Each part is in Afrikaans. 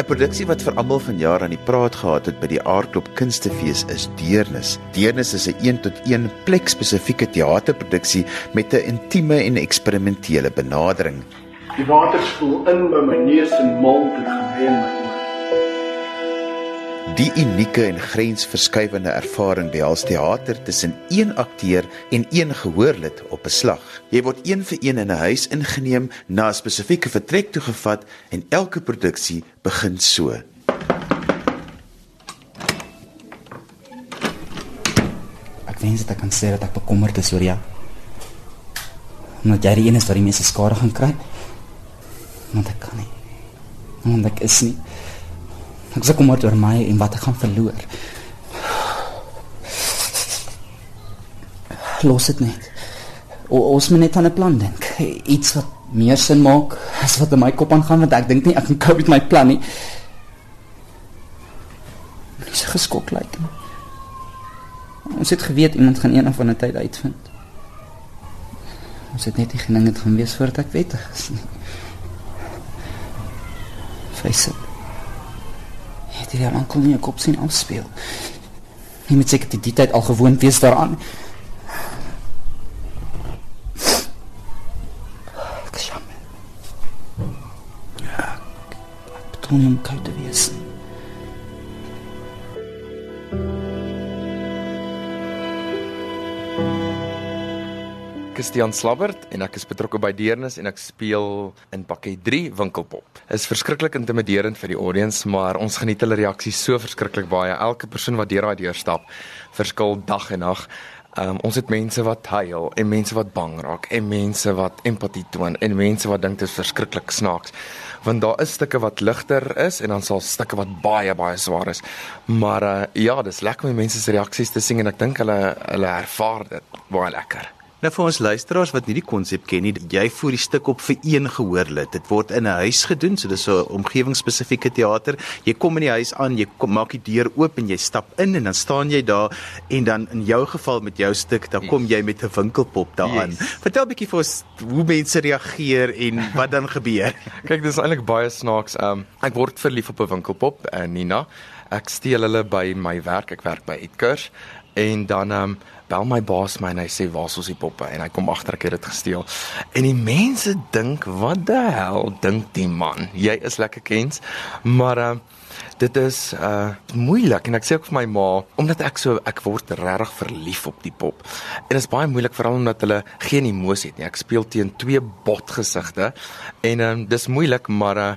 'n Produksie wat vir almal vanjaar aan die praat gehad het by die Aardklop Kunstefees is Deernis. Deernis is 'n 1 tot 1 plek spesifieke teaterproduksie met 'n intieme en eksperimentele benadering. Die water spoel in by my neus en mond en gebeur my. Die unieke en grensverskuivende ervaring behels teater tussen een akteur en een gehoorlid op 'n slag. Jy word een vir een in 'n huis ingeneem, na 'n spesifieke vertrek toe gevat en elke produksie begin so. Ek wens dit ek kan sê dat ek bekommerd is oor jou. Omdat jy die een is wat die meeste skade gaan kry. Want ek kan nie. Want ek is nie. Ek is bekommerd oor my en wat ek gaan verloor. Los dit net. O, ons moet net aan 'n plan dink. Iets wat meer sin maak as wat in my kop aangaan want ek dink nie ek kan cope met my plan nie. Dis geskok lyk. Like. Ons het geweet iemand gaan eendag van 'n tyd uitvind. Ons het net nie gedink dit gaan wees voordat ek wettig is nie. Face it. Het jy al aankom nie 'n kop sien afspeel? Jy moet seker die, die tyd al gewoond wees daaraan. Ek is jammer. Ja. Ek bedoel nie om koud Ek is Tiaan Slabbert en ek is betrokke by Deernis en ek speel in pakket 3 Winkelpop. Is verskriklik intimiderend vir die audience, maar ons geniet hulle reaksies so verskriklik baie. Elke persoon wat deur daai deur stap, verskil dag en nag. Um, ons het mense wat huil en mense wat bang raak en mense wat empatie toon en mense wat dink dit is verskriklik snaaks. Want daar is stukke wat ligter is en dan sal stukke wat baie baie swaar is. Maar uh, ja, dis lekker om mense se reaksies te sien en ek dink hulle hulle ervaar dit baie lekker. Nou vir ons luisteraars wat nie die konsep ken nie, jy voer die stuk op vir een gehoorlid. Dit word in 'n huis gedoen, so dis 'n omgewingsspesifieke teater. Jy kom in die huis aan, jy kom, maak die deur oop en jy stap in en dan staan jy daar en dan in jou geval met jou stuk, dan kom jy met 'n winkelpop daaraan. Yes. Vertel bietjie vir ons hoe mense reageer en wat dan gebeur. Kyk, dis eintlik baie snaaks. Um ek word verlief op 'n winkelpop, uh, Nina. Ek steel hulle by my werk. Ek werk by Edkers en dan um bel my baas my en hy sê waar's ons die poppe en hy kom agter ek het dit gesteel. En die mense dink wat die hel dink die man? Jy is lekker kens. Maar uh dit is uh moeilik en ek sê ook vir my ma omdat ek so ek word regtig verlief op die pop. En dit is baie moeilik veral omdat hulle geen emosie het nie. Ek speel teen twee botgesigte en um dis moeilik maar uh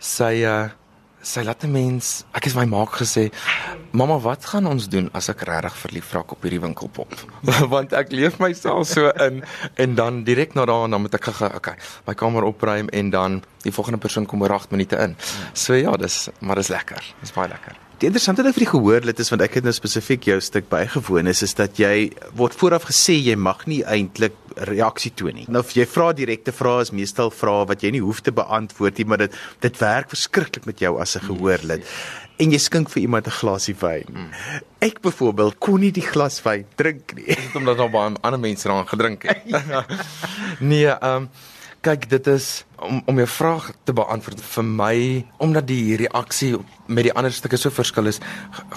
sy uh sy laat 'n mens ek het my maak gesê mamma wat gaan ons doen as ek regtig verlief raak op hierdie winkelpop? Want ek leef myself so in en dan direk na daarna dan moet ek gou okay my kamer opruim en dan die volgende persoon kom oor 8 minute in. So ja dis maar dis lekker dis baie lekker Die interessante ding vir die gehoorlid is want ek het nou spesifiek jou stuk bygewoon is is dat jy word vooraf gesê jy mag nie eintlik reaksie toon nie. Nou jy vra direkte vrae is meestal vrae wat jy nie hoef te beantwoord nie, maar dit dit werk verskriklik met jou as 'n gehoorlid. En jy skink vir iemand 'n glasie wyn. Ek byvoorbeeld kon nie die glas wyn drink nie. Dit omdat daar baie ander mense daaraan gedrink het. nee, ehm um, kyk dit is om om jou vraag te beantwoord vir my omdat die reaksie met die ander stukke so verskil is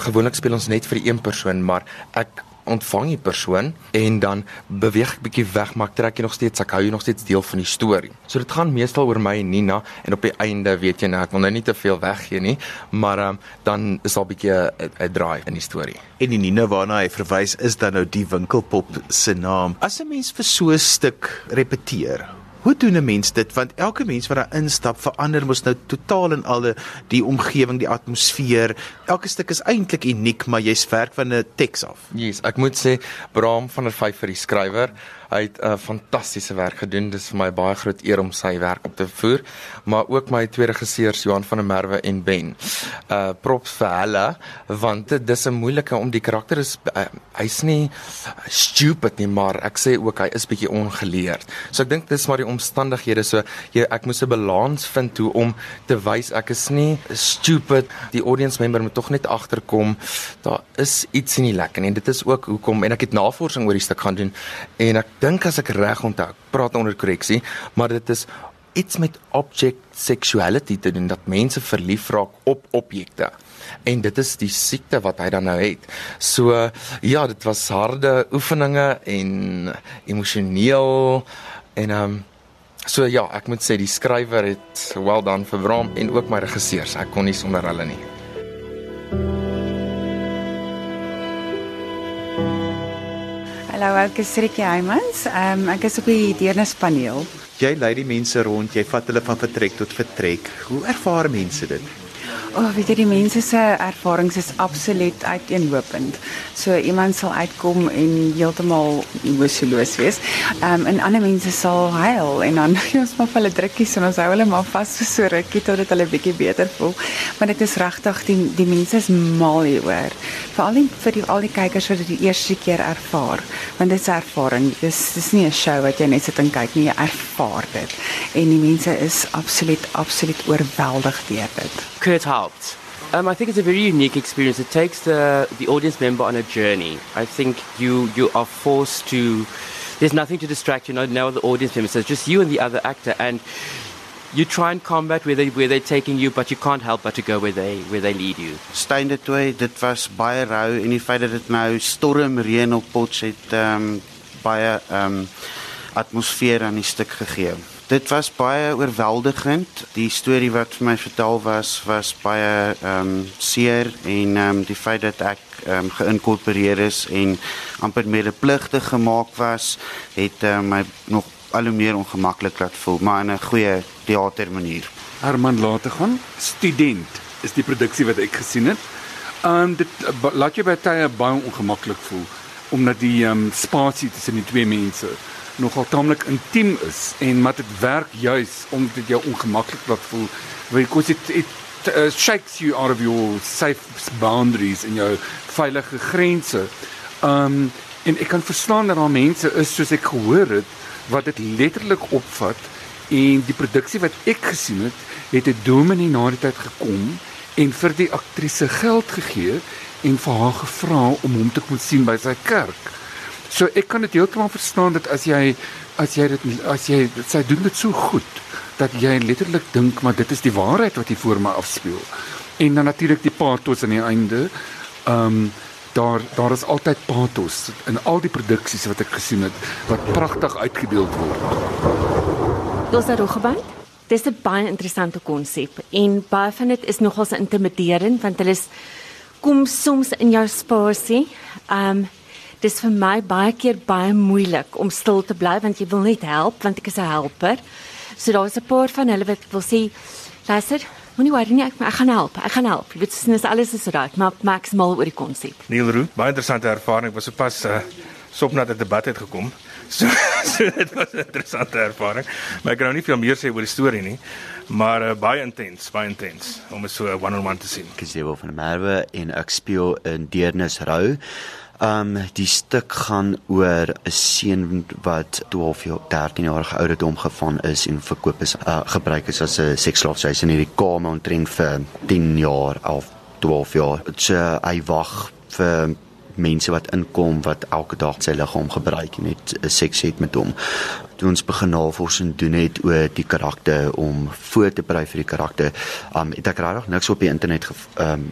gewoonlik speel ons net vir die een persoon maar ek ontvang die persoon en dan beweeg ek bietjie weg maar ek trek jy nog steeds ek hou jy nog steeds deel van die storie. So dit gaan meestal oor my en Nina en op die einde weet jy nou ek wil nou nie te veel weggee nie, maar um, dan is daar 'n bietjie 'n draai in die storie. En die Nina waarna hy verwys is dan nou die winkelpop se naam. As 'n mens vir so 'n stuk repeteer, Hoe doen 'n mens dit want elke mens wat daar instap verander mos nou totaal en al die omgewing, die atmosfeer. Elke stuk is eintlik uniek, maar jy's werk van 'n teks af. Yes, ek moet sê Bram van der Vyf vir die skrywer. Hy het 'n uh, fantastiese werk gedoen. Dit is vir my baie groot eer om sy werk op te voer, maar ook my twee regisseurs Johan van der Merwe en Ben. Uh props vir hulle want dit is 'n moeilike om die karakter is uh, hy's nie stupid nie, maar ek sê ook hy is bietjie ongeleerd. So ek dink dis maar die omstandighede so jy ek moes 'n balans vind hoe om te wys ek is nie stupid. Die audience member moet tog net agterkom daar is iets in die lekker en dit is ook hoekom en ek het navorsing oor die stuk gaan doen en ek dink as ek reg onthou, praat onder korreksie, maar dit is iets met object sexuality te doen dat mense verlief raak op objekte. En dit is die siekte wat hy dan nou het. So ja, dit was harde oefeninge en emosioneel en ehm um, so ja, ek moet sê die skrywer het well done vir Bram en ook my regisseurs. Ek kon nie sonder hulle nie. Hallo, ek is Rietjie Heymans. Ehm um, ek is op die deernispaneel. Jy lei die mense rond, jy vat hulle van vertrek tot vertrek. Hoe ervaar mense dit? O, oh, weet jy die mense se ervarings is absoluut uiteenlopend. So iemand sal uitkom en heeltemal emosieloos wees. Ehm um, en ander mense sal huil en dan ons maar hulle drukkies en ons hou hulle maar vas vir so rukkie totdat hulle bietjie beter voel. Maar dit is regtig die die mense is mal hieroor. Veral vir die al die kykers wat dit die eerste keer ervaar. Want dit is ervaring. Dis dis nie 'n show wat jy net sit en kyk nie, jy ervaar dit. En die mense is absoluut absoluut oorweldig deur dit. Kurt helped. Um, I think it's a very unique experience. It takes the, the audience member on a journey. I think you you are forced to. There's nothing to distract you. No, no the audience member. So it's just you and the other actor, and you try and combat where they where they're taking you, but you can't help but to go where they where they lead you. Stein dit toe, dit was baie rou en die feit dat dit nou storm reën op Potch het um, baie um, atmosfeer stuk. Dit was baie oorweldigend. Die storie wat vir my vertel was was baie ehm um, seer en ehm um, die feit dat ek ehm um, geïnkorporeer is en amper medepligtig gemaak was, het um, my nog al hoe meer ongemaklik laat voel, maar in 'n goeie teater manier. Herman laat te gaan. Student is die produksie wat ek gesien het. Ehm um, dit laat jou baie baie ongemaklik voel omdat die ehm um, spasie tussen die twee mense nogal taamlik intiem is en wat dit werk juis om dit jou ongemaklik laat voel because it it uh, shakes you out of your safe boundaries en jou veilige grense. Um en ek kan verstaan dat daar mense is soos ek gehoor het wat dit letterlik opvat en die produksie wat ek gesien het het 'n dominee na die tyd gekom en vir die aktrise geld gegee en vir haar gevra om hom te kom sien by sy kerk. So ek kan dit heeltemal verstaan dat as jy as jy dit as jy sy doen dit so goed dat jy letterlik dink maar dit is die waarheid wat hier voor my afspeel. En dan natuurlik die pathos aan die einde. Ehm um, daar daar is altyd pathos in al die produksies wat ek gesien het wat pragtig uitgebeeld word. Los daar gebeur. Dis 'n baie interessante konsep en baie van dit is nogals intimiderend want hulle is kom soms in jou spasie. Ehm um, dis vir my baie keer baie moeilik om stil te bly want jy wil net help want ek is 'n helper. So daar's 'n paar van hulle wat wil sê, luister, moenie worry nie, ek, ek gaan help. Ek gaan help. Jy weet dis alles is reg, maar maksimaal oor die konsep. Neil Roo, baie interessante ervaring. Ek was sopas uh, sop na 'n debat het gekom. So, so dit was 'n interessante ervaring. Maar ek kan nou nie veel meer sê oor die storie nie, maar uh, baie intens, baie intens om dit so one-on-one te sien. Ek is Jevo van Merwe en ek speel in Deernis Rou. Um die stuk gaan oor 'n seun wat 12 jaar 13 jaar ouderdom gevang is en verkoop is uh, gebruik is as 'n seksslaaf. Hy's in hierdie kamer omtrent vir 10 jaar of 12 jaar. So hy wag vir mense wat inkom wat elke dag sy liggaam gebruik en net seks het met hom. Toe ons begin navorsing doen het oor die karakter om voor te berei vir die karakter, um het ek regtig niks op die internet um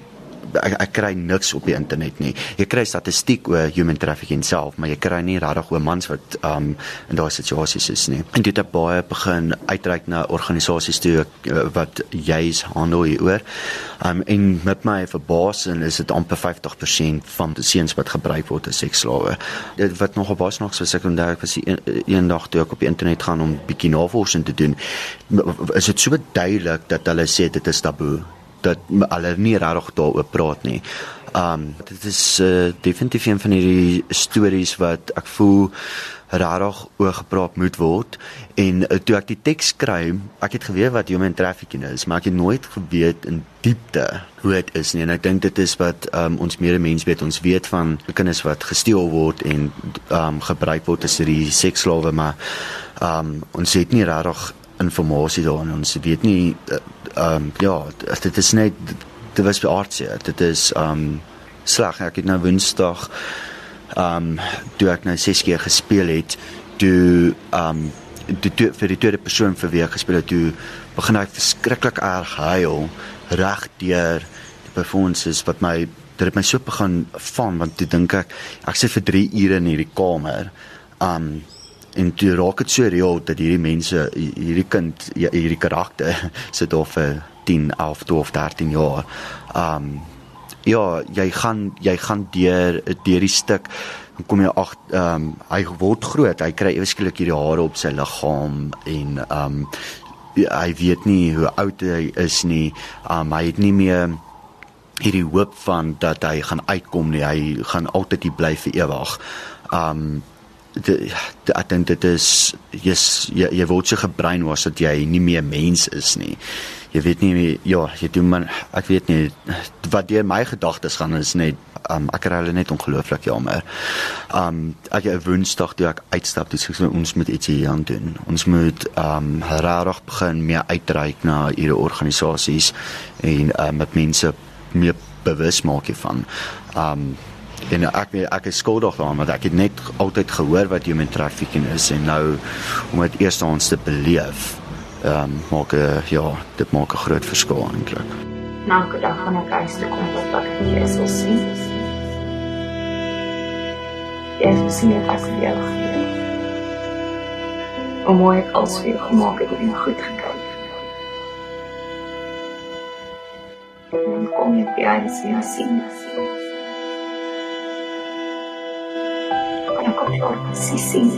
ek, ek kry niks op die internet nie. Jy kry statistiek oor human trafficking self, maar jy kry nie regtig oor mans wat um in daai situasies is nie. En dit het baie begin uitreik na organisasies toe uh, wat juis handel hieroor. Um en met my verbasing is dit amper 50% van die seuns wat gebruik word as seksslawe. Dit wat nog op was nog so sekondêr was die een, eendag toe ek op die internet gaan om bietjie navorsing te doen. Is dit so duidelik dat hulle sê dit is taboe dat hulle nie regtig daaroor praat nie. Um dit is uh, definitief een van hierdie stories wat ek voel regtig oor gepraat moet word. En uh, toe ek die teks skryf, ek het geweet wat human trafficking is, maar ek het nooit geweet in diepte hoe dit is nie. En ek dink dit is wat um, ons medemens weet, ons weet van kinders wat gesteel word en um gebruik word as hierdie seksslawe, maar um ons het nie regtig inligting daarin ons weet nie uh, ehm um, ja, dit is net dit was vir aardse. Dit is ehm um, sleg. Ek het nou Woensdag ehm um, toe ek nou 6 keer gespeel het, toe ehm um, toe, vir die tweede persoon vir wie ek gespeel het, toe begin ek verskriklik erg huil reg deur die performances wat my dit het my so begin van want toe dink ek ek sit vir 3 ure in hierdie kamer. Um en toe raak dit so reël dat hierdie mense hierdie kind hierdie karakter sit daar vir 10, 11, 12, 13 jaar. Um ja, jy gaan jy gaan deur deur die stuk dan kom jy ag ehm um, hy word groot. Hy kry ewesklik hierdie hare op sy liggaam en ehm um, hy weet nie hoe oud hy is nie. Um hy het nie meer hierdie hoop van dat hy gaan uitkom nie. Hy gaan altyd hier bly vir ewig. Um ek dink dit is jy's jy, jy word so gebrein was dat jy nie meer mens is nie. Jy weet nie ja, jy doen man ek weet nie wat deur my gedagtes gaan is net um, ek kry hulle net ongelooflik jammer. Um ek het Woensdag toe ek uitstap, dis so ons moet iets hier aan doen. Ons moet um regtig begin meer uitreik na hierdie organisasies en um met mense meer bewus maak hiervan. Um en ek ek is skuldig daaraan want ek het net altyd gehoor wat human trafficking is en nou om dit eers ons te beleef ehm um, maak ja dit maak 'n groot verskil eintlik. Na 'n dag van 'n huis te kom wat ek hier sou sien. Jy het sien dit as jy gee. Hoe mooi ek als vir gemaak het en goed gekyk. Kom jy by die sien sien. Jy op sien sien.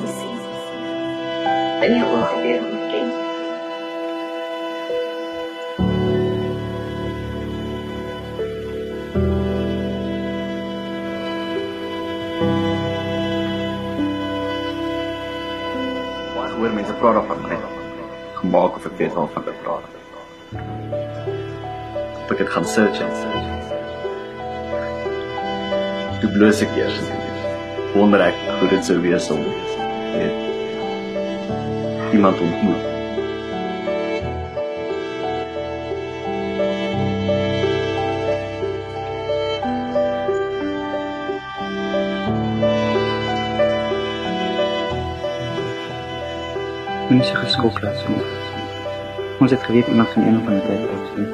En jy wil gebeur met kind. hoor mense praat daarvan my gemaak of ek weet waarvan hulle praat. Ek het gaan search en search. Toe bloos ek eers. Wonder ek hoe dit sou wees om weet, iemand ontmoet. mense geskok laat kom. Ons het geweet iemand van een van die tyd uit sien.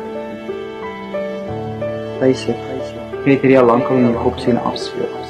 Hy sê, hy sê, het hier al lank al in die kop sien afspeel.